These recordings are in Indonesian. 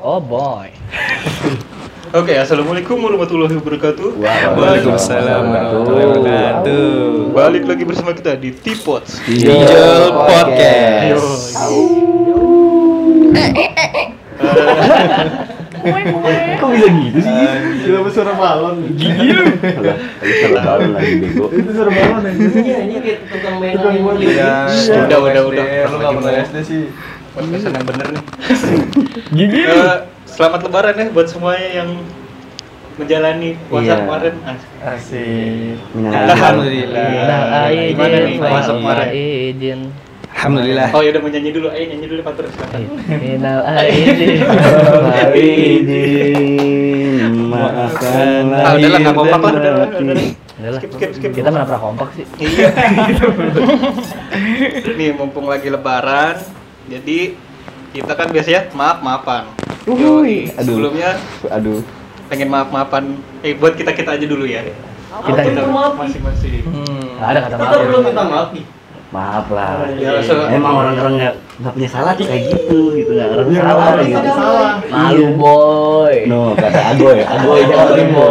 Oh boy. Oke, assalamualaikum warahmatullahi wabarakatuh. Waalaikumsalam warahmatullahi wabarakatuh. Balik llagi bersama kita di Tipots. Hijau Podcast. Ayo. Kok bisa gitu sih? Kenapa suara balon? Gigi lu. Alah, tadi suara balon lagi bego. Itu suara balon ya. Iya, ini kayak tukang main Tukang yang main. beli. Ya, Udah, udah, udah. Lu nggak pernah SD sih. Podcastan yang bener nih. Gigi. Eh, selamat lebaran ya buat semuanya yang menjalani puasa Iya. kemarin. Asik. Minal Alhamdulillah. Gimana nih puasa kemarin? Alhamdulillah. Oh ya udah mau nyanyi dulu. Ayo nyanyi dulu Patur silakan. Minal aidin. Aidin maafkanlah Ah, udahlah, nggak kompak lah, udah, udah, udah. Udah lah. Skip, skip, skip. Kita mana pernah kompak sih? Iya. Nih mumpung lagi lebaran, jadi kita kan biasanya maaf maafan. Uhuy. Aduh. Sebelumnya Aduh. pengen maaf maafan. Eh buat kita kita aja dulu ya. Kita kita maaf. masing-masing. Hmm. Nggak ada kata maaf. Kita ya. belum minta maaf nih. Maaf lah. Ya, Emang orang-orang nggak nggak punya salah tuh kayak gitu gitu nggak orang salah gitu. Malu boy. No kata Agoy, Agoy Jakarta Timur.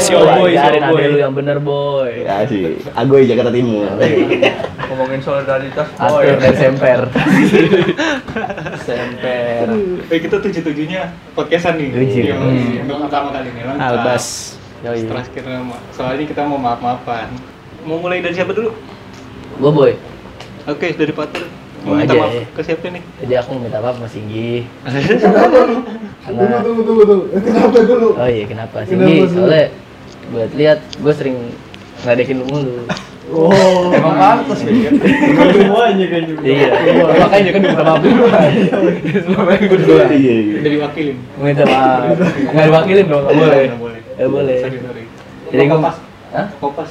Si Oboy, si Ajarin Oboy. adek lu yang bener boy. Ya sih, Agoy Jakarta Timur. Ngomongin solidaritas Atur dan semper. semper. Eh kita tujuh tujuhnya podcastan nih. Tujuh. Yang untuk pertama kali nih lengkap. Albas. Setelah kita soalnya kita mau maaf maafan. Mau mulai dari siapa dulu? Gua boy. Oke dari Patur. Mau minta aja, maaf ya. ke siapa nih? Jadi aku minta maaf sama Singgi. Tunggu, Karena tunggu, tunggu, tunggu. Kenapa dulu? Oh iya kenapa? Singgi soalnya buat lihat gue sering ngeledekin lu mulu. Oh, Emang pantas ya. semuanya kan juga. Iya. Makanya kan minta maaf dulu. Makanya gue dulu. Iya, iya. Dari wakilin. Minta maaf. Nggak diwakilin dong, boleh. Nggak boleh. Sorry, sorry. Jadi gue Kopas. Hah? Kopas.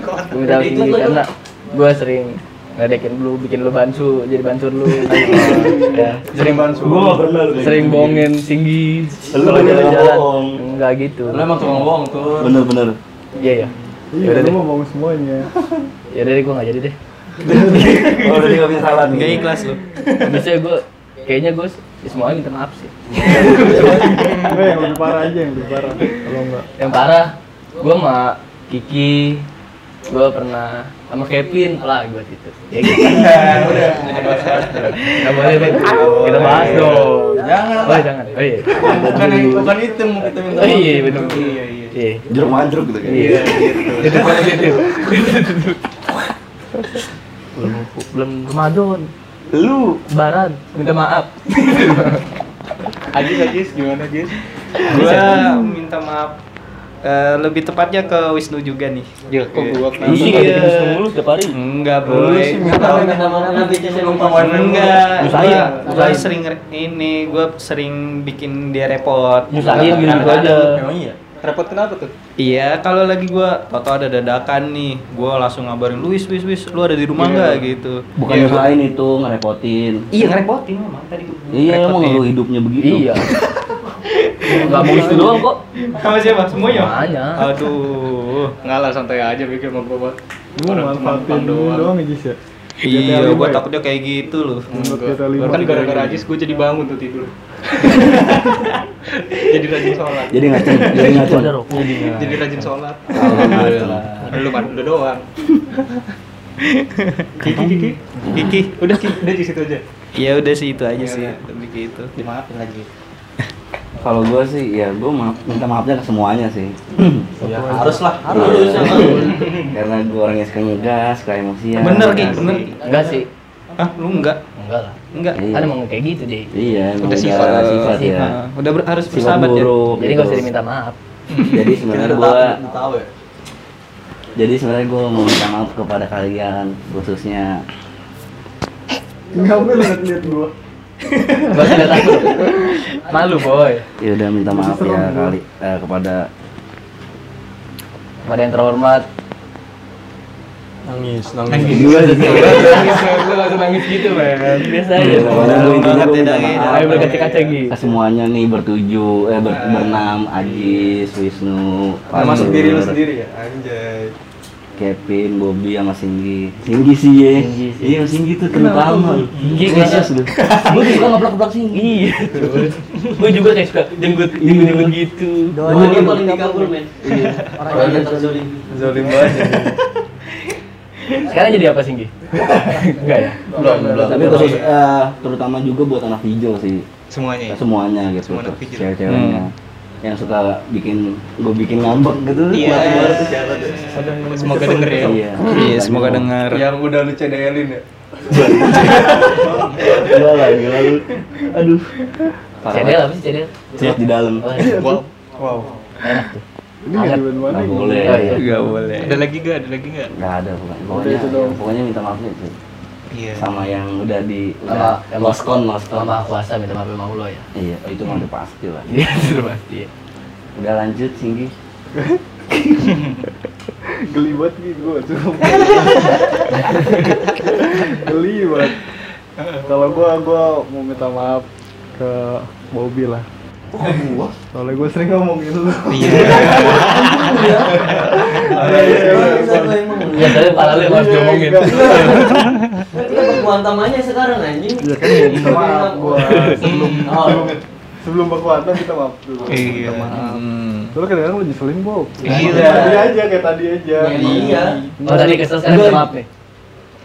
Kopas. Gue minta maaf karena gue sering ngeledekin lu, bikin lu bansu, jadi bansur lu. ya. Sering bansu. Gua pernah lu kayak Sering gitu. bohongin Singgi. Lu bohong. Enggak gitu. Lu emang tukang bohong tuh. Bener-bener. Iya ya. Iya, Yaudah lu deh. mau bangun semuanya. Ya dari gue nggak jadi deh. Oh, udah nggak punya salah nih. Gak ikhlas lu. Biasanya gue kayaknya gue semuanya minta maaf sih. Enggak, yang lebih parah aja yang lebih parah. Kalau enggak. Yang parah, gue sama Kiki, gue pernah sama Kevin lah gue gitu. Ya gitu. Udah. Nggak boleh. Kita bahas dong. Jangan Oh lah. iya, jangan. Oh iya. Bukan bukan itu mau kita minta Oh maaf. iya betul. Iya iya. Iya. Jeruk manjruk gitu kan. Iya. Itu pada gitu. Belum belum Ramadan. Lu Lebaran, minta maaf. Ajis, Ajis, gimana Ajis? Gua minta maaf. Eh, lebih tepatnya ke Wisnu juga nih. Ya, kok gua kenapa? Iya, Iya. Wisnu mulu setiap hari. Enggak, lupa Enggak, gua nyusahin. sering ini, gua sering bikin dia repot. Nyusahin gitu aja. Emang iya? Repot kenapa tuh? Iya, kalau lagi gua tau ada dadakan nih, gua langsung ngabarin Luis, Luis, Luis, lu ada di rumah Iya. nggak gitu? bukan Iya, nyusahin itu ngerepotin. Iya ngerepotin memang tadi gua. Iya, emang lu hidupnya begitu. Iya. Gak mau itu doang kok. Sama siapa? Semuanya? Semuanya. Aduh. Enggak lah, santai aja bikin sama gua. Gua manfaatin doang. doang aja sih. Iya, lima ya? takutnya kayak gitu loh. Enggak. Bahkan gara-gara Ajis gua jadi bangun tuh tidur. jadi rajin sholat. Jadi ngaceng, jadi rokok. Jadi rajin sholat. Alhamdulillah. Lu kan udah doang. Kiki, Kiki. Kiki. Udah, Kiki. Udah di situ aja. Ya udah sih itu aja Iya, sih, iya. lebih gitu. Dimaafin lagi. Kalau gua sih ya gua maaf, minta maafnya ke semuanya sih. Ya, harus lah, Harus. Karena gua orangnya suka ngegas, suka emosian. Bener, Ki, Iya bener. sih. Enggak sih. Hah, lu enggak? Enggak lah. Enggak. Iya. Kan emang kayak gitu deh. Iya, Udah udah sifat. sifat, ya. Udah ber- harus Sifat bersahabat ya. Jadi gitu. gak usah diminta maaf. Jadi sebenarnya gua tahu ya. jadi sebenarnya gua mau minta maaf kepada kalian khususnya Kenapa lu liat gua? Gak usah lihat aku. Malu boy. ya udah minta maaf ya kali eh, kepada Pada yang terhormat. Nangis, Nangis. Gua sih. Gue langsung nangis gitu men. Biasa aja. Iya, gua intinya minta maaf. Ayo berkaca-kaca semuanya nih bertujuh eh ber, berenam Ajis Wisnu Termasuk diri lu sendiri ya, anjay. Kevin, Bobby sama Singgi. Singgi sih ya. Iya, Singgi tuh terutama. Singgi Khusus lu. Gue juga ngeplak-plak Singgi. Iya. Gue juga kayak suka jenggut jenggut gitu. Oh, dia paling dikabul, men. Orang yang terzolim. Zolim banget. Sekarang jadi apa Singgi? Enggak ya? Belum, belum. Tapi khusus eh, terutama juga buat anak hijau sih. Semuanya ya. Semuanya gitu. Semua anak hijau. Cewek-ceweknya. Yang suka bikin gue bikin ngambek gitu. Iya. Siapa tuh? Semoga denger ya. Iya. Iya, semoga dengar. Yang udah lu cedelin ya. Gila lah, gila lu. Aduh. Parah Cedel apa sih cedel? Cek di dalam. Oh, iya. Wow. Wow. Enak tuh. Ini nggak mana Nggak boleh. Iya. Enggak boleh. Ada lagi gak? Ada lagi gak? Nggak ada pokoknya. Pokoknya minta maaf ya Iya. Sama yang udah di Sama udah yang lost con, lost con. Sama kuasa minta maaf sama Allah ya. Iya, itu mah udah pasti lah. Iya, sudah pasti. ya. Udah lanjut Singgi. Geli banget gitu gua cuma. Geli banget. Kalau gua gua mau minta maaf ke Bobby lah. Soalnya gue sering ngomongin lu. Iya. Bisa gua emang. Ya, tapi kepala lu yang harus diomongin. Kita berkuantam aja sekarang anjing. Iya kan ya, minta maaf gua sebelum Oh. sebelum sebelum berkuantam kita maaf dulu. Iya. Hmm. Soalnya kadang-kadang lu nyeselin Bob. Iya. Kayak Tadi aja kayak tadi aja. Iya. Oh tadi kesel sekarang maaf nih.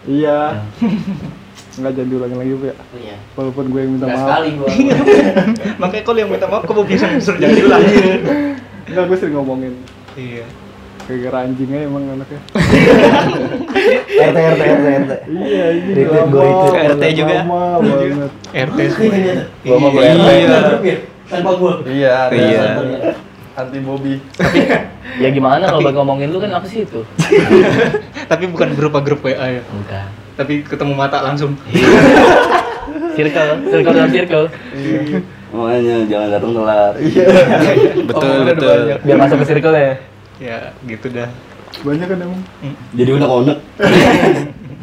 Iya. Enggak jadi diulangin lagi, Bu ya. Oh, Iya. Walaupun gue yang minta Nggak maaf. sekali gua. Makanya kalau yang minta maaf kamu bisa disuruh jangan diulang. Enggak, gue sering ngomongin. Iya. Kayak anjingnya emang anaknya. RT RT RT RT. Iya, ini retweet. banget, RT juga. RT semua. Gua mau Iya. RT. Tanpa gua. Iya, Iya. anti Bobby. Ya gimana kalau ngomongin lu kan apa sih itu? Tapi bukan berupa grup WA ya. Bukan. Tapi ketemu mata langsung. Circle, circle dalam circle. Makanya jangan datang telat. Betul, Omongannya udah betul. Biar masuk ke circle ya. Ya, gitu dah. Banyak kan emang. Jadi unek-unek.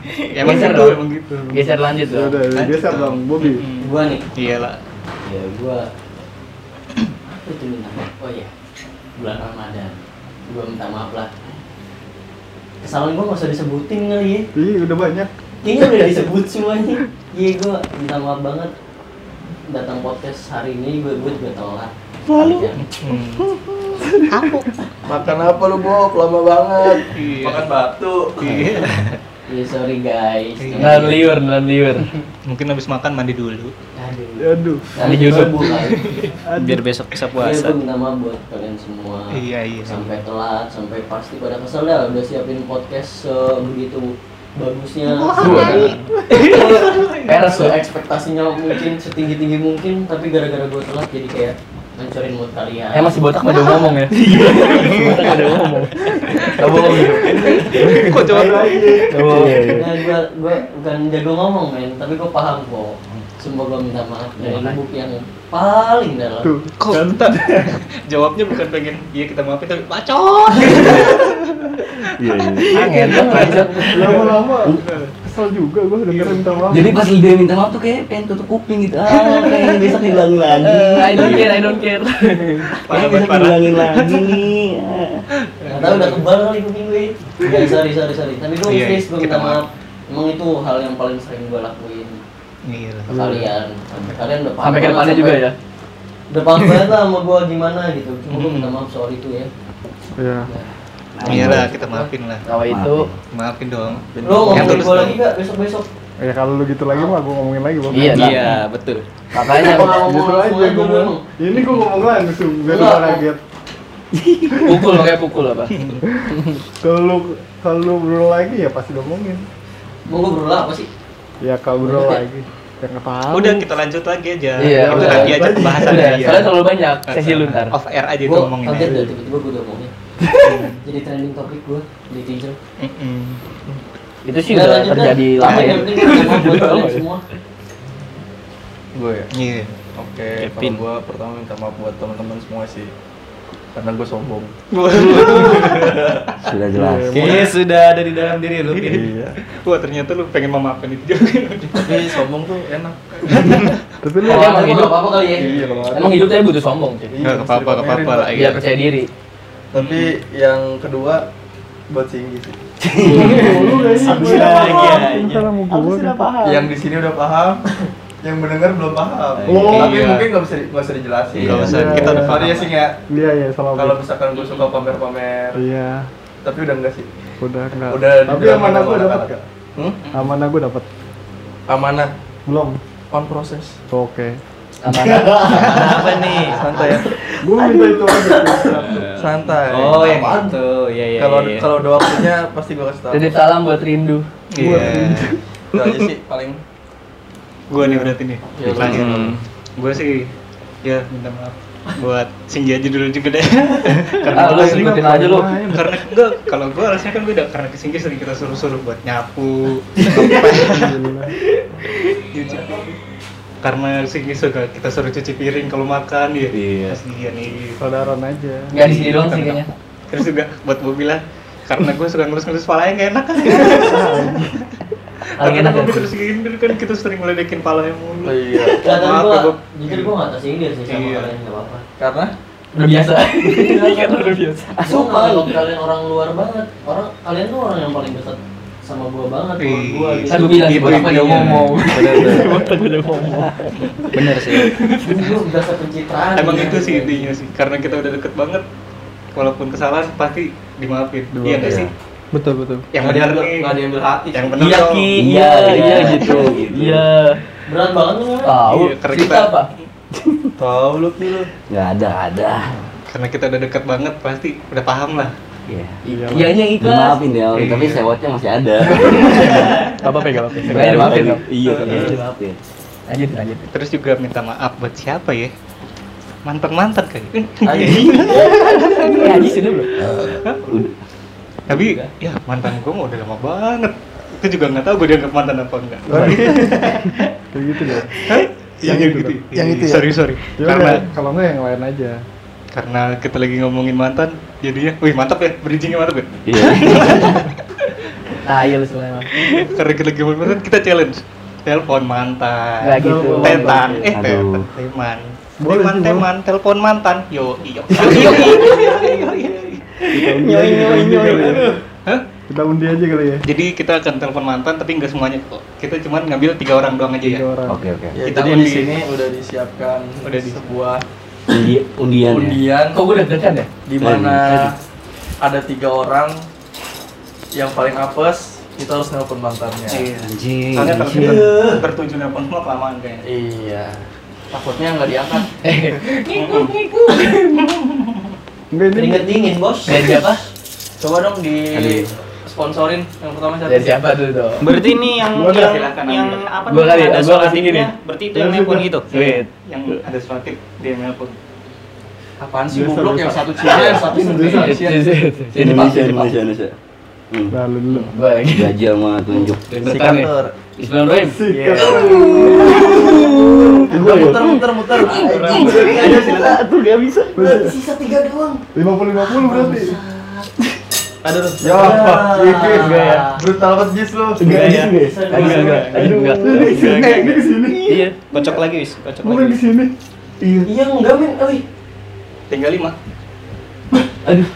Ya, emang Geser gitu, dong. emang gitu. Geser lanjut Ya dong. udah, geser dong, Bobby. Gua nih. Iya lah. Ya gua itu maaf? Oh iya. Bulan Ramadan. Gua minta maaf lah. Kesalahan gua nggak usah disebutin kali ya. Ih, udah banyak. Kayaknya udah disebut semuanya. Iya gua minta maaf banget. Datang podcast hari ini gue gue juga telat. Lalu. Makan apa lu, Bob? Lama banget. Iya. Makan batu. Iya. Iya sorry guys. Iya. Dalam liur, dalam liur. Mungkin habis makan mandi dulu. Aduh. Di YouTube. Biar besok bisa Iya puasa. gue minta maaf buat kalian semua. Iya, iya. Sampai telat, sampai pasti pada kesel dah udah siapin podcast sebegitu bagusnya. Tuh. ekspektasinya mungkin setinggi tinggi mungkin, tapi gara-gara gue telat jadi kayak ngancurin mood kalian. Eh masih botak udah ngomong ya. Masih botak udah ngomong. Gak bohong gitu. Kok coba Gak bohong. Nah, gua gua bukan jago ngomong men, tapi gua paham kok. Sumpah gua minta maaf dari lubuk yang paling dalam. Tuh, Kok kan jawabnya bukan pengen iya kita maafin tapi bacot. Iya, iya. Angin tuh ngajak. lama-lama kesel juga gue dengerin minta maaf. Jadi pas dia minta maaf tuh kayak pengen tutup kuping gitu. Ah, pengen besok dihilangin lagi. I don't care, I don't care. Pengen besok dihilangin lagi nih. Nggak tahu udah kebal kali kuping gue. Ya sorry sorry sorry. Tapi gua Iya, please kita minta maaf. maaf. Emang itu hal yang paling sering gua lakuin Iya ke kalian. Sampai kalian udah paham. Sampai ke depannya juga ya. Udah paham banget lah sama gua gimana gitu. Cuma gua minta maaf soal itu ya. Iya. Iya lah, kita maafin lah. Kalau itu Maafin dong. Lo Yang ngomongin gua dong. lagi gak besok-besok? Ya kalau lu gitu lagi mah gue ngomongin lagi, Bob. Iya, Iya, betul. makanya Gua nggak ngomong Gitu aja gue emang. Ini gue ngomong langsung, biar Enggak. lu kaget. pukul makanya pukul apa? Kalau lu kalau lu berulang lagi ya pasti ngomongin. Mau gua berulang apa sih? Ya berulang lagi, ya tahu. Udah kita lanjut lagi aja. Iya, itu udah. nanti aja pembahasan Udah, dia. soalnya terlalu banyak sesi lu ntar. Off air aja itu Gua ngomongin. kaget aja. dah tiba-tiba gua udah ngomongin. Jadi trending topik gua di. Mm-mm. Itu sih udah terjadi lama Yang ya. gua kalian semua. Gue ya? Iya. Oke, kalau gue pertama minta maaf buat teman-teman semua sih Karena gue sombong Sudah jelas. Kayaknya sudah ada di dalam diri lu. Iya Wah ternyata lu pengen memaafkan itu juga. Tapi sombong tuh enak Tapi lu emang hidup. apa-apa kali ya. Iya Emang hidupnya butuh sombong. Enggak apa-apa, enggak apa-apa lah. Biar percaya diri. Tapi yang kedua buat Singgi sih Abis mau gua kan. Yang di sini udah paham, yang mendengar belum paham. Oh, Tapi iya. mungkin nggak bisa di- nggak usah dijelasin. Nggak usah, Iya, kita udah iya. Sorry ya sih ya. Iya iya salah Kalau gua. misalkan gue suka pamer-pamer, Iya, tapi udah enggak sih. udah enggak. Udah Tapi amanah sama gua dapat anak-anak. gak? Hmm? Amanah gua dapat. Amanah, Belum. on proses. Oke. Apa nih? Santai ya. Gua minta itu aja. Santai. Oh, yang itu. Iya, iya. Kalau iya. kalau udah waktunya pasti gue kasih tahu. Titip salam buat Rindu. Iya. Itu aja sih paling. Gua nih berarti nih. Ya. Terakhir. Hmm. Gua sih ya minta maaf buat Shinji aja dulu juga deh. Ah, lu gua ikutin aja lu. karena enggak kalau gua harusnya kan beda karena ke Shinji sering kita suruh-suruh buat nyapu nyuci karena Shinji suka kita suruh cuci piring kalau makan ya Iya. kasihan nih Saudaraan aja. Enggak di sini doang sih kayaknya. terus juga buat Bobi bilang karena gue suka ngelus-ngelus palanya gak enak kan Paling enak kan. terus kan kita sering ngeledekin palanya mulu Iya. Gak tapi Maaf gua ya, Bob. jujur gua gak tersindir sih sama Iya. kalian gak apa-apa. Karena Udah biasa. Iya kan udah biasa. Gua nggak anggap kalian orang luar banget. Orang kalian tuh orang yang paling dekat sama gua banget, sama gua gitu. Gua bilang sih Itu buat apa dia ngomong. Bener sih. Gua berasa pencitraan. emang gitu. itu sih intinya sih karena kita udah deket banget walaupun kesalahan pasti dimaafin iya nggak sih Betul betul. yang nggak benar nggak diambil hati. yang sih. benar Iya. Ki, Iya, iya iya, iya gitu. gitu. Iya. Berat banget tuh memang. Tahu. Iya, karena Cerita kita- apa? Tahu lu Ki lu. Nggak ada, ada. karena kita udah deket banget pasti udah paham lah Iya. Iya yang ikhlas. Dimaafin ya, Iya. tapi sewotnya masih ada. Gak apa-apa, gak apa-apa. Dong. Iya, Iya. dimaafin. Lanjut, lanjut. terus juga minta maaf buat siapa ya mantan mantan kayak Eh, Haji sudah belum? Udah. Tapi ya mantan gue mau udah lama banget. Itu juga nggak tahu gue dianggap mantan apa enggak Kayak gitu deh. yang itu gitu? dong. Yang itu ya? sorry sorry. Ya karena kalau enggak yang lain aja. karena kita lagi ngomongin mantan jadinya wih mantap ya bridgingnya mantap ya. Iya. Nah, iya lu karena kita lagi ngomongin mantan kita challenge. Telepon mantan. Nggak gitu. tetan. eh teman teman teman telepon mantan. Yo iyo yo Nyoi nyoi nyoi. Hah? Kita undi aja kali ya. Jadi kita akan telepon mantan tapi nggak semuanya kok. Kita cuma ngambil tiga orang doang aja ya. Tiga orang. Oke, oke. Ya, Kita jadi undi. di sini udah disiapkan Udah di- sebuah Undi, undian. ya? undian Kok gue deg-degan ya? di mana ada tiga orang yang paling apes kita harus nelpon mantannya. Iya. Anjing. Soalnya Iya. bertujuh nelpon semua kelamaan kayaknya. Iya. Takutnya nggak diangkat. Enggak ini. Keringet dingin, Bos. Dari siapa? Coba dong di Aduh. sponsorin yang pertama siapa? Dari siapa dulu dong? Berarti ini yang Gua yang, silakan yang ambil. apa Gua nih, kali, ada suara gini. tipnya. Berarti itu yang nelpon gitu. Sweet. Yang ada selotip dia nelpon. Apaan sih Biasa, goblok yang satu Cina, yang satu Indonesia. Indonesia. Sini Indonesia, Indonesia. Hmm. Lalu dulu. Lagi. Gajah sama tunjuk. Nih. Sikater. Bismillahirrahmanirrahim. Sikat. Muter muter muter sisa tuh dia bisa. Sisa tiga doang. 50 50 berarti. Ada tuh. Ya, apa? Enggak ya. Brutal banget Jis lu. Enggak ya. Enggak, enggak. Aduh. Eh, ini ke sini. Iya. Kocok lagi, wis. Kocok lagi. ke sini. Iya. Iya enggak, men. Wih. Tinggal lima. Aduh.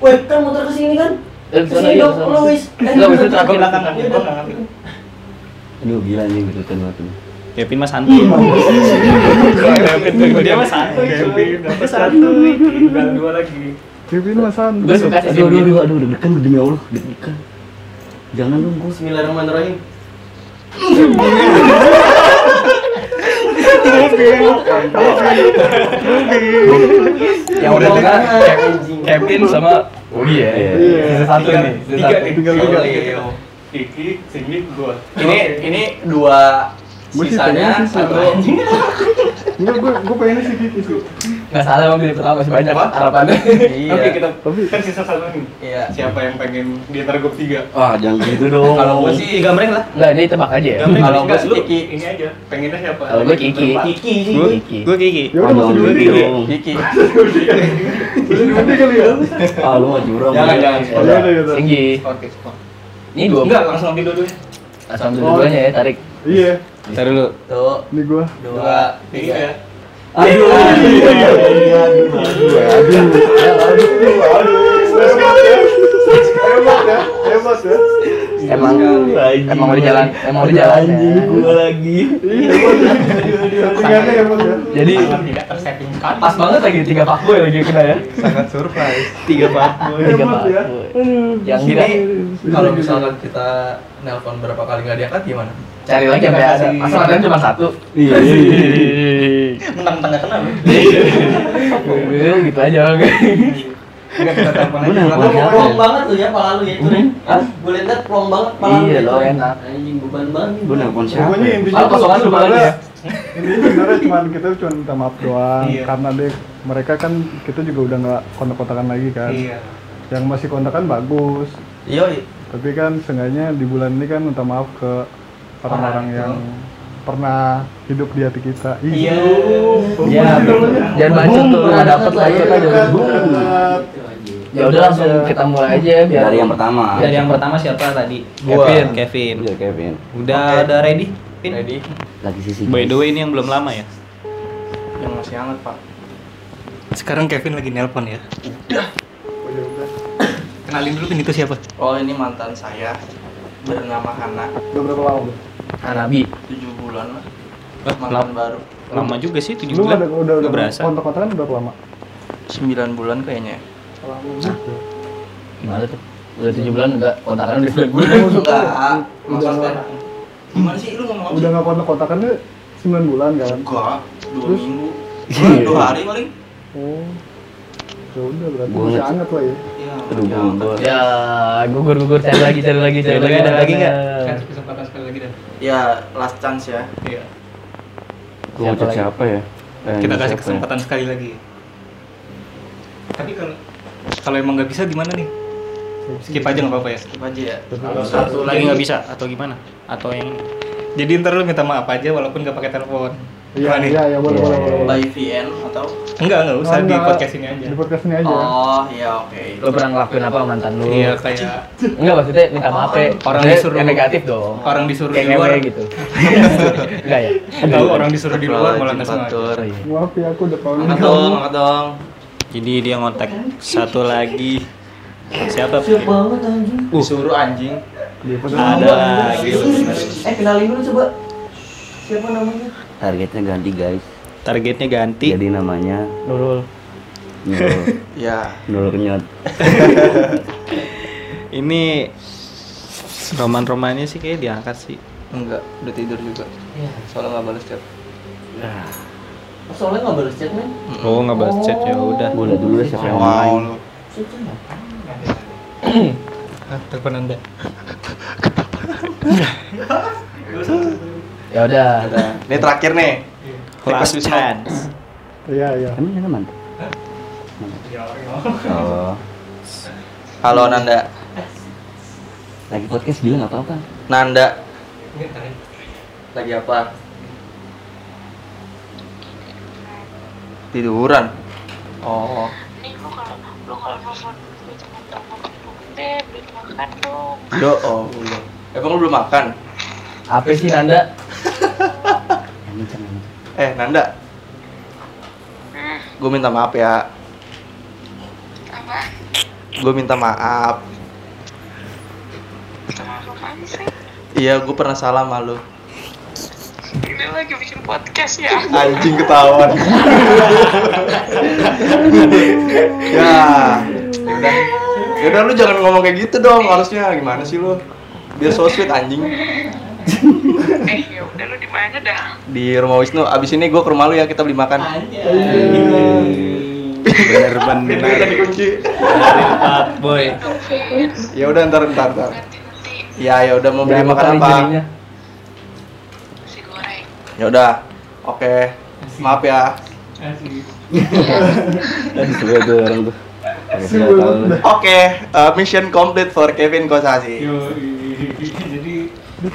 Wih, kan muter ke sini kan? Ke sana sini dong, sana. lu, Wis. Eh, Enggak, itu Gue terakhir. belakangan, gue ngambil. Aduh gila nih betul banget. Kevin mah santuy. Dia mah santuy. Kevin dapat satu. Tinggal dua lagi. Kevin Mas San. Gue suka sih Aduh, aduh, aduh, deg-degan demi Allah, deg-degan. Jangan dong, Gus. Bismillahirrahmanirrahim. Yang udah kan Kevin sama Ya. Iya. Sisa satu nih. Sisa Tiga satu. Tinggal tiga. Leo, Kiki, Cindy, gua. Ini ini dua Gua sisanya satu. Enggak, gue gue pengen sih Kiki sih. Nggak salah emang pilih pertama masih banyak harapannya. Iya. Oke kita kan sisa satu nih. Iya. Siapa yang pengen di antara gue tiga? Wah, jangan gitu dong. Kalau gue sih Tiga mereng lah. Enggak, ini tebak aja ya. Kalau gue sih Kiki. ini aja. Pengennya siapa? Kalau gue Kiki. Kiki sih. Gue Kiki. gue Kiki. ya udah Jangan masuk dulu. Kiki. Diundi kali ya. Ah, lu mah curang. Jangan, jangan. Oh, ya udah gitu. Tinggi. Oke. Ini dua. Enggak, langsung ambil dua-duanya. Langsung ambil dua-duanya ya, tarik. Iya, Ntar dulu. Tuh, ini gua. dua, Tiga. Tiga. Aduh, Hebat ya, hebat ya. Emang emang udah jalan emang udah jalan Anjing gua lagi. Settingannya ya bos ya. jadi tidak tersetting kan pas banget lagi tiga fuckboy lagi kena ya. Sangat surprise. Tiga fuckboy. tiga Hebat ya. fuckboy. Yang Ini kalau misalkan kita nelpon berapa kali nggak diangkat gimana? cari lagi sampai ada. Asal ada cuma satu. Iya. menang tengah kenal mobil gitu aja Enggak kita telepon aja. Plong banget tuh ya pala lu ya itu. Hah? Gue liat plong banget pala lu. Iya loh, enak. Anjing beban banget. Gue nelpon siapa? Pokoknya ya? intinya balik sebenarnya ya. intinya sebenarnya cuma kita cuma minta maaf doang Iya. karena deh mereka kan kita juga udah nggak kontak-kontakan lagi kan. iya Yang masih kontakan bagus, Iya, tapi kan seenggaknya di bulan ini kan minta maaf ke orang-orang yang pernah hidup di hati kita. iya ya jangan bacot tuh nggak dapet aja Boom. dekat. Ya udah langsung kita mulai aja biar Dari yang pertama. Dari yang pertama siapa tadi? Gua. Kevin. Kevin. Iya Kevin. Udah Oke. udah ready? Pin? ready. Lagi sisi. By the way ini yang belum lama ya. Yang masih hangat, Pak. sekarang Kevin lagi nelpon ya kenalin dulu Pin itu siapa Oh, ini mantan saya bernama Hana. Udah berapa lama? Hanabi 7 bulan lah. Mantan lama, baru. lama juga sih 7 Lu bulan. udah udah Nggak berasa. kontak-kontakan berapa lama? 9 bulan kayaknya. Gimana tuh udah tujuh bulan enggak kontakan udah sembilan bulan Enggak, maksudnya. Gimana sih lu ngomong Udah nggak kontak-kontakannya 9 bulan kan? Enggak, 2 Terus? minggu. Dua, dua hari paling. Oh. Ya udah berarti Gua masih anget lah ya. Iya, Aduh, gua- angkat. ya gugur gugur cari lagi cari lagi cari lagi ada lagi nggak? kasih kesempatan sekali lagi dan Ya, last chance ya. iya lagi? siapa ya? Eh, kita kasih ya? kesempatan sekali lagi tapi kalau kalau emang nggak bisa gimana nih skip aja nggak apa-apa ya Skip aja ya. Satu lagi nggak bisa atau gimana? Atau yang ini? jadi ntar lu minta maaf aja walaupun nggak pakai telepon Iya, iya, iya, boleh, boleh, boleh. By VN atau enggak enggak usah Oh, di enggak. podcast ini aja Di podcast ini aja. Oh, iya oke. lo pernah ngelakuin apa mantan lu iya kayak enggak maksudnya minta maaf ya Orang Maksudnya disuruh- yang negatif dong orang disuruh kayak di luar gitu enggak ya tahu orang disuruh di luar malah nggak sengaja. Maaf ya, aku udah panggil Angkat kamu. dong, angkat dong. Jadi dia ngontak satu lagi. Siapa? Siap banget anjing. Disuruh anjing. Di podcast Ada lagi. Eh kenalin dulu coba. Siapa namanya? Targetnya ganti guys. Targetnya ganti. Jadi namanya Nurul Nurul. Ya. Nurul kenyot. Ini roman-romannya sih kayak diangkat sih. Enggak, udah tidur juga. Iya. Soalnya nggak balas chat. Soalnya nggak balas chat men. Oh nggak balas chat ya udah. Gue liat dulu deh siapa yang main. Ah, telepon anda ya udah Udah. Ini terakhir nih. Last chance. Iya, iya. Emang ini teman? Oh, Halo Nanda. lagi podcast bilang nggak apa-apa. Nanda. Lagi apa? Tiduran. Oh. Nih lu kalau lu kalau nelfon temen-temen makan dong Yo, oh. Emang lu belum makan? apa sih Nanda. Eh, Nanda. Gue minta maaf ya. apa Gue minta maaf. sih Iya, gue pernah salah sama lu. Ini lagi bikin podcast ya Anjing ketahuan. ya. Yaudah. Yaudah lu jangan ngomong kayak gitu dong. Harusnya gimana sih lu? Biar so sweet anjing. eh ya udah lu di mana dah Di rumah Wisnu. Abis ini gue ke rumah lu ya kita beli makan. Dikunci. dari fuckboy. Ya udah ntar ntar ntar. Ya ya udah mau beli makan apa? Ya udah. Oke. Maaf ya. Orang tuh. Oke, uh, mission complete for Kevin Kosasi. jadi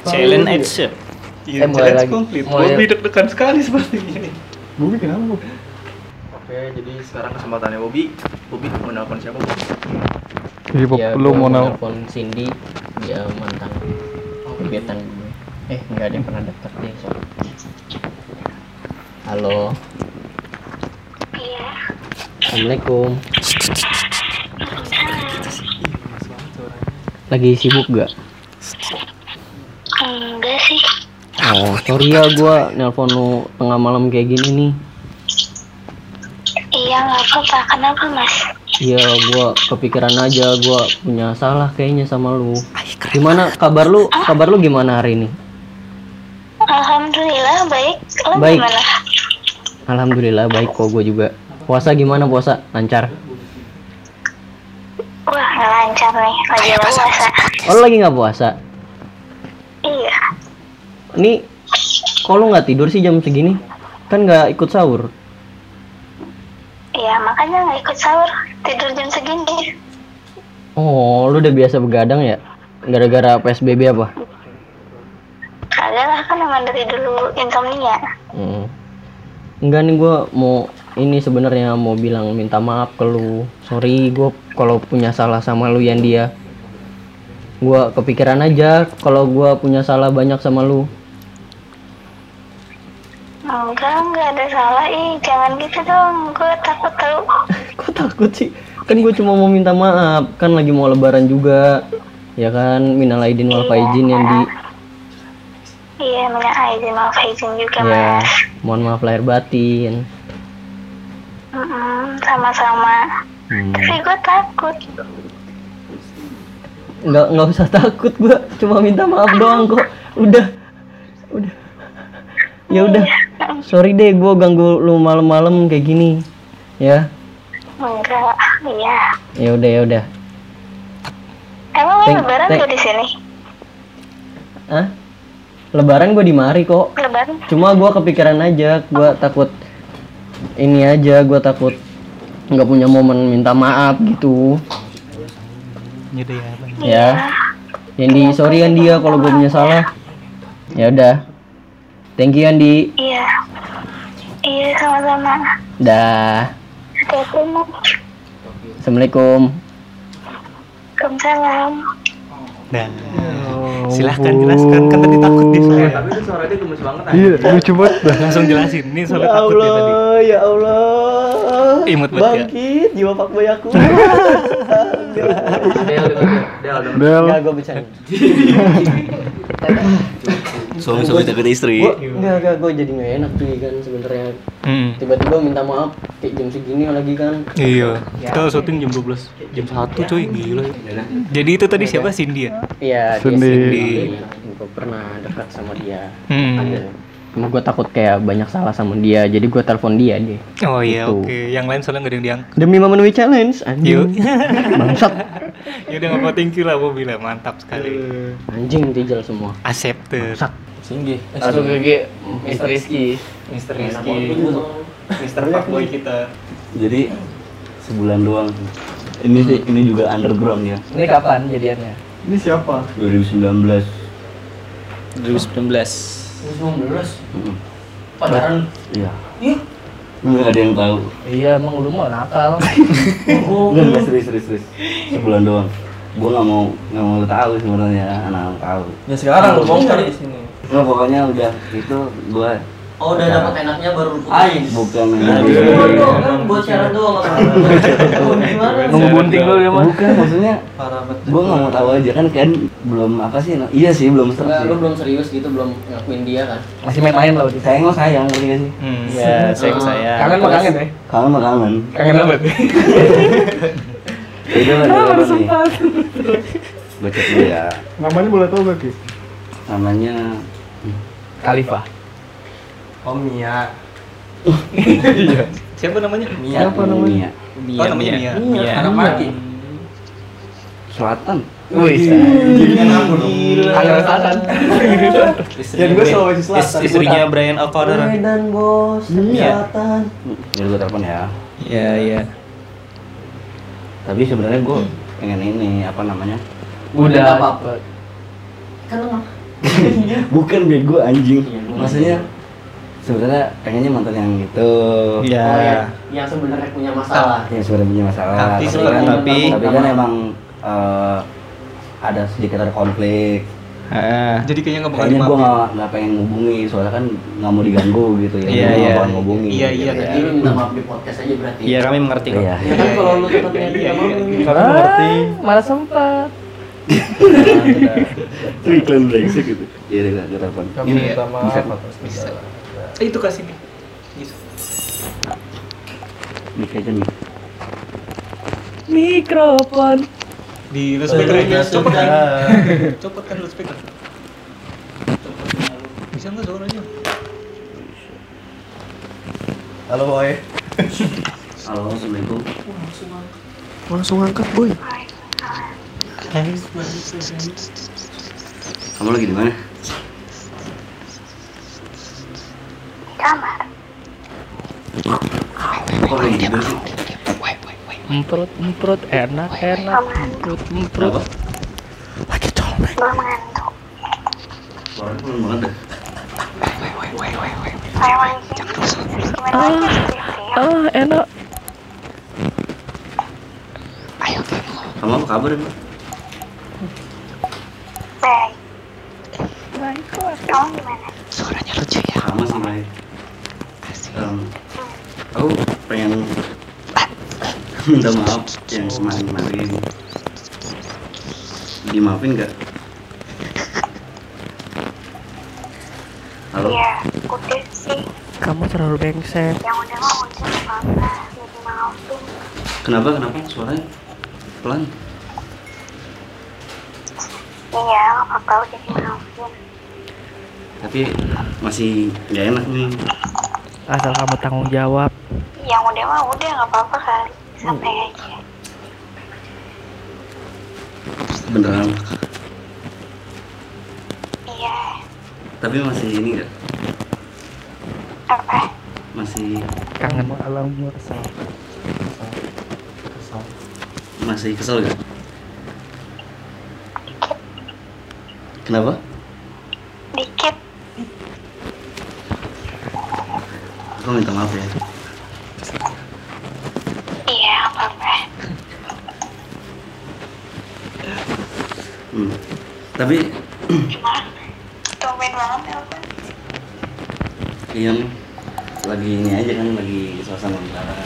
Challenge action. iya Eh, challenge Mulai. Bobby deg-degan sekali sepertinya Gue bikin apa? Bu? Oke, jadi sekarang kesempatannya Bobby. Bobby mau nelfon siapa? Bob? Iya, Bob, Ya, lu mau nel nelpon Cindy dia mantan gebetan gue. Eh, enggak ada yang pernah deket deh. so. Halo. iya Assalamualaikum. Lagi sibuk gak? Oh, sorry ya gua nelpon lu tengah malam kayak gini nih. Iya nggak apa-apa. Kenapa mas? Iya, gua kepikiran aja gua punya salah kayaknya sama lu. Gimana kabar lu? Kabar lu gimana hari ini? Alhamdulillah baik. Lo Baik. gimana? Alhamdulillah baik kok gua juga. Puasa gimana puasa? Lancar? Wah nggak lancar nih. Lagi puasa. Oh, lu lagi nggak puasa? Iya. Ini kok lu nggak tidur sih jam segini? Kan nggak ikut sahur. Iya makanya nggak ikut sahur. Tidur jam segini. Oh, lu udah biasa begadang ya? Gara-gara PSBB apa? Kagak lah kan emang dari dulu insomnia. Hmm. Enggak nih gua mau ini sebenarnya mau bilang minta maaf ke lu. Sorry gua kalau punya salah sama lu yang dia. Gua kepikiran aja kalau gua punya salah banyak sama lu. Enggak, enggak ada salah. Ih, jangan gitu dong. Gue takut tahu. Kok takut sih? Kan gue cuma mau minta maaf. Kan lagi mau lebaran juga. Ya kan, minal aidin wal faizin yang di Iya, minta izin maaf izin juga ya, mas. mohon maaf lahir batin. Mm-mm, sama-sama. Hmm. Tapi gue takut. nggak nggak usah takut gua cuma minta maaf doang kok udah udah ya udah sorry deh gua ganggu lu malam-malam kayak gini ya Enggak, iya. ya udah ya udah Emang lebaran gak di sini? ah lebaran gua di mari kok. Lebaran? cuma gua kepikiran aja gua takut ini aja gua takut nggak punya momen minta maaf gitu. Jadi ya, Bang. ya. Yandi sorry Yandi ya kalau gue punya salah. Ya udah. Thank you Yandi Iya. Iya, sama-sama. dah. Assalamualaikum. Waalaikumsalam. Nah, silahkan jelaskan kan tadi takut dia soalnya. Tapi itu suara dia gemes banget Iya, lucu banget. Langsung jelasin, ini soalnya takut dia tadi. ya Allah Imut banget ya. bangkit jiwa pak boy aku Del, Enggak, gue bercanda Suami-suami deket istri. Gua, enggak, enggak, gue jadi gak enak nih kan sebenarnya. Hmm. Tiba-tiba minta maaf kayak jam segini lagi kan. Iya, kita syuting jam 12 Jam 1 cuy, gila. Jadi itu tadi siapa? Cindy ya? Iya, Cindy. Cindy. Gue pernah dekat sama dia. Hmm. Cuma gue takut kayak banyak salah sama dia Jadi gue telepon dia deh Oh iya, Gitu. oke. Yang lain soalnya gak ada yang diangkat. Demi memenuhi challenge Anjing. Bangsat. Ya udah ngapa thank you lah, gue bilang mantap sekali. Anjing tijal semua. Accepted. Bangsat Singgi. Langsung ke Mr. Rizky. Mr. Rizky Mr. Fuckboy kita Jadi sebulan doang. Ini sih ini juga underground ya. Ini kapan jadiannya? ini siapa? 2019. 2019. Mm. Pacaran? Iya. Nggak ada yang tahu. Iya, emang lu mau nakal. Enggak, enggak serius, serius, serius. Sebulan doang. Gua nggak mau nggak mau tahu sebenarnya anak-anak tahu. Ya sekarang lu bongkar di sini. Nggak pokoknya udah itu gua Oh udah dapat enaknya baru lu putusin bukan kan buat siaran doang. Gimana? Nunggu bunting dulu ya, Mas. bukan maksudnya gua nggak mau tahu aja kan kan belum apa sih iya sih belum Nggak, sih lu belum serius gitu belum ngakuin dia kan Masih main-main lo. sayang mah sayang ngerti gak sih Hmm. Ya, sayang saya. Kangen mah kangen ya? kangen mah kangen Kangen banget. itu lah apa nih gua cek dulu ya Namanya boleh tahu gak, Ki? namanya Khalifah. Oh Mia. Siapa namanya? Mia. Siapa namanya? Mia. Oh, namanya Mia. Mia. Anak maki. selatan Wih, Angga Selatan. Istri gue Sulawesi Selatan. Is- istrinya Brian O'Connor. Medan bos Iya. selatan jadi gua telepon ya Iya, iya. tapi sebenarnya gua pengen ini apa namanya Udah. apa-apa kan bukan bego anjing. Iya, maksudnya sebenarnya pengennya mantan yang gitu Iya. oh ya yang sebenarnya punya masalah. Yang sebenarnya punya masalah. Tapi tapi, sebenarnya- kan, tapi- tapi kan emang eh, ada sedikit ada konflik. Ah. Jadi kayaknya nggak bakal kayaknya gue nggak nggak pengen ngubungi soalnya kan nggak mau diganggu gitu ya. Iya, nggak iya. bakal ngubungi Iya, gitu iya, ya. jadi lu minta maaf di podcast aja berarti. Iya, kami mengerti kok. iya. Ya kan kalau lu tetap niat minta maaf Karena ngerti. Malah sempat. Itu iklan brengsek gitu. Iya deh, gak telepon. Kami Ini minta ya, maaf bisa. atas segala. Eh, itu kasih nih. Gitu. Mic aja nih. Mikrofon. Di loudspeaker aja. Copot kan? Copot kan loudspeaker. Bisa nggak suaranya? Halo boy. Halo, assalamualaikum. Langsung angkat boy. Kamu lagi di mana? Kamar. Kok lagi tidur sih? Emprut, emprut, enak, enak. Emprut, emprut. Kenapa? Belum ngantuk. Skripsi ya? Ah, enak. Kamu apa kabar emang? Gimana? Sama sih baik. Em, aku pengen minta maaf yang kemarin-kemarin. Dimaafin gak? Halo? Iya, udah sih. Kamu terlalu brengsek. Yang udah mah udah nggak apa-apa. Jadi maafin. Kenapa? Kenapa? Suaranya pelan. Iya, nggak apa-apa udah dimaafin. Tapi masih nggak enak nih. Asal kamu tanggung jawab. Yang udah mah udah nggak apa-apa kali. Santai aja. Beneran. Iya. Tapi masih ini gak? Apa? Masih Kangen. Alam kesal. Kesal. Kesal. masih kesel gak? Kenapa? Aku minta maaf ya. Iya, apa-apa. Hmm. Tapi? Tumben banget ya. Ian lagi ini aja kan lagi suasana lebaran.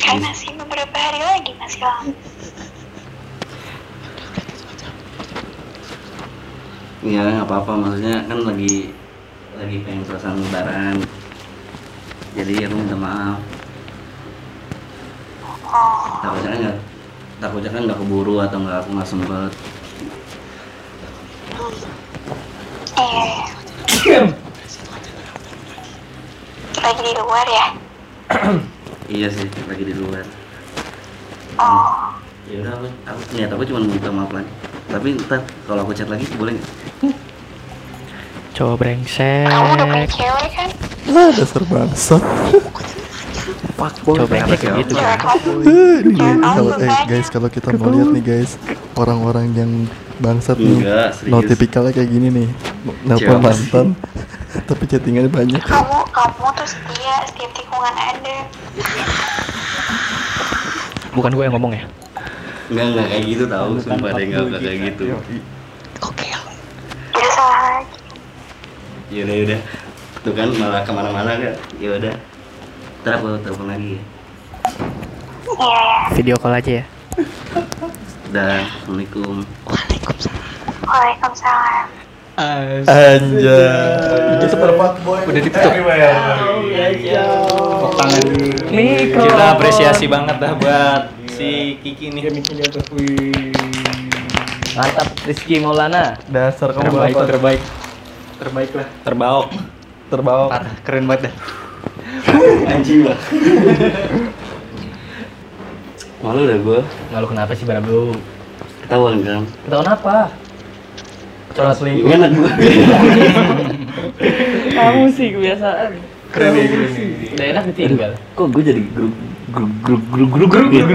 Kan masih beberapa hari lagi masih lama. Iya nggak apa-apa maksudnya kan lagi lagi pengen suasana lebaran. Jadi aku minta maaf. Takutnya kan nggak takutnya kan nggak keburu atau nggak aku nggak sempet. Lagi di luar ya? Iya sih lagi di luar. Oh, Ya udah aku, aku niat aku cuma minta maaf lagi. Tapi ntar kalau aku chat lagi boleh nggak? Cowok brengsek. kamu udah punya cewek kan? Lah dasar bangsat. Fuck boy. Cowok brengsek kayak gitu. Kamu kalau eh guys kalau kita mau lihat nih guys orang-orang yang bangsat nih no tipikalnya kayak gini nih nelpon mantan tapi chattingannya banyak Kamu, kamu tuh setia, setiap tikungan ada. Bukan gue yang ngomong ya. Enggak enggak kayak gitu tahu sumpah deh enggak enggak kayak gitu. Ya udah udah. Tuh kan malah ke mana-mana kan. Ya udah. Ntar aku telepon lagi ya. Iya. Video call aja ya. Udah, assalamualaikum. Waalaikumsalam. Anjay. Itu terpat boy. Udah ditutup. Tepuk tangan. Mikro. Kita apresiasi banget dah buat si Kiki nih. Miknya di atas. Wih. Mantap Rizky Maulana. Dasar kamu Terbaik, terbaik. Terbaik lah. Terbaik. terbawa. Parah, keren banget dah. Anjing lah. Malu dah gua. Malu kenapa sih bara bro? Ketahuan kan. Ketahuan apa? Sholat selingkuh. Enak gua. Kamu sih kebiasaan. Keren nih. Udah enak ditinggal. Kok gua jadi grup grup grup grup grup grup gitu?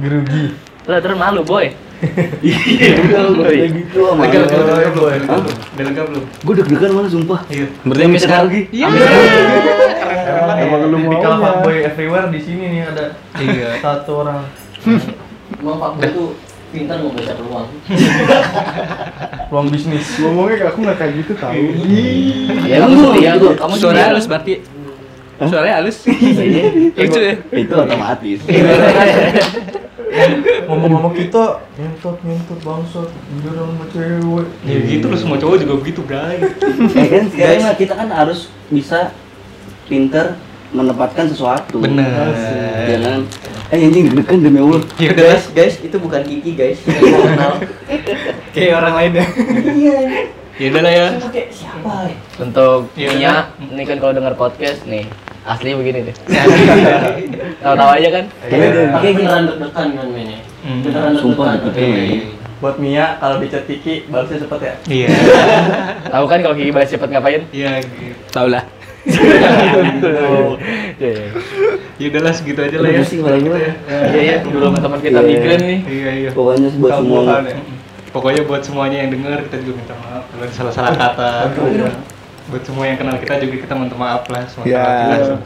Gerugi. Lah terus malu boy. Iya, udah kayak gitu sama. Lega, lega belum? Udah lega belum? Gua deg-degan mana sumpah. Iya. Berarti yang bisa lagi. Iya. Emang lu mau Tipikal ya. fuckboy everywhere di sini nih ada Iya. satu orang. Mau Pak Boy tuh pintar mau baca peluang. Ruang bisnis. Ngomongnya aku nggak kayak gitu tahu. Ya kamu setia tuh. Kamu Suara halus berarti. Suaranya halus. Iya. Lucu ya. Itu otomatis. ngomong-ngomong kita nyentot nyentot bangsat dong sama cewek Ya gitu lu semua cowok juga begitu, Bray. Eh kan sekarang mah kita kan harus bisa pinter menempatkan sesuatu. Bener. Jangan eh anjing deg-degan demi Allah. Ya udah, guys guys itu bukan Kiki guys Kayak orang lainnya. ya udah lah ya. siapa ya? Untuk Iya. Mia, ini kan kalau dengar podcast nih, asli begini deh. Tahu-tahu aja kan? Pakai beneran deg-degan kan mainnya. Hmm. Beneran Sumpah deg-degan. deg-degan. buat Mia kalau dicat Kiki balasnya cepet ya Iya. Tahu kan kalau Kiki balas cepet ngapain? Iya, gitu. Tau lah. Iya, Ya udahlah segitu aja lah ya. Pusing kepala gua. iya, iya. Dulu sama teman kita Iya. migran nih. Iya, iya. Pokoknya buat semua ya Pokoknya buat semuanya yang dengar kita juga minta maaf kalau ada salah-salah kata. Buat semua yang kenal kita juga kita minta maaf lah semua Ya. kita.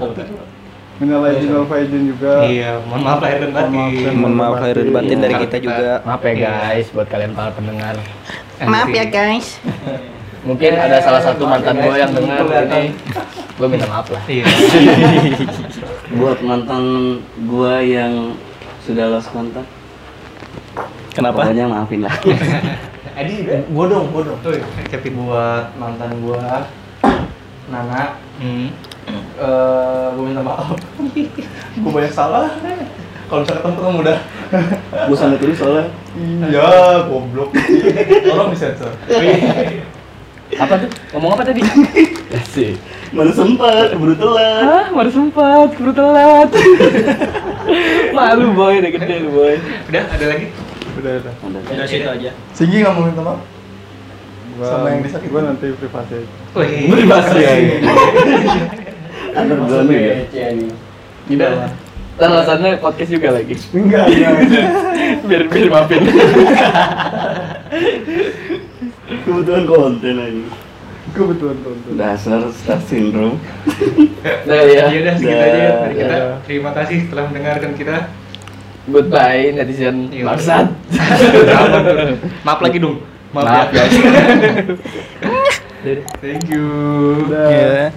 Minal aidin wal faizin juga Iya, mohon maaf lahir dan batin. Mohon maaf lahir dan batin dari kita juga. Maaf ya guys, buat kalian para pendengar. Maaf ya guys. Mungkin ada salah satu mantan gue yang dengar ini, gue minta maaf lah. Iya. Buat mantan gua yang sudah lost kontak. Kenapa? Pokoknya maafin lah. Adi gua dong gua dong Tuh, Kevin buat mantan gua Nana Hmm. Eh gua minta maaf gua banyak salah kalau misalnya ketemu ketemu udah Gua sampai tulis soalnya. iya goblok tolong disensor Apa tuh? Ngomong apa tadi? Asik. Mana sempat, buru telat. Ah, baru sempat, baru telat. Malu boy, udah gede lu boy. Udah, ada lagi? udah udah Udah situ aja. Singgi nggak mau minta maaf sama yang disakit gua nanti privasi. Privasi ya. Underground ya. Tidak. Dan alasannya podcast juga lagi. enggak enggak biar biar maafin. Kebutuhan konten aja. kebetulan tonton Dasar star syndrome. Nah ya. Ya udah segitu aja ya dari kita. Dah. Terima kasih telah mendengarkan kita. Goodbye netizen Iya. bangsat. Maaf lagi dong. Maaf, Maaf ya. guys. Thank you. udah Ya.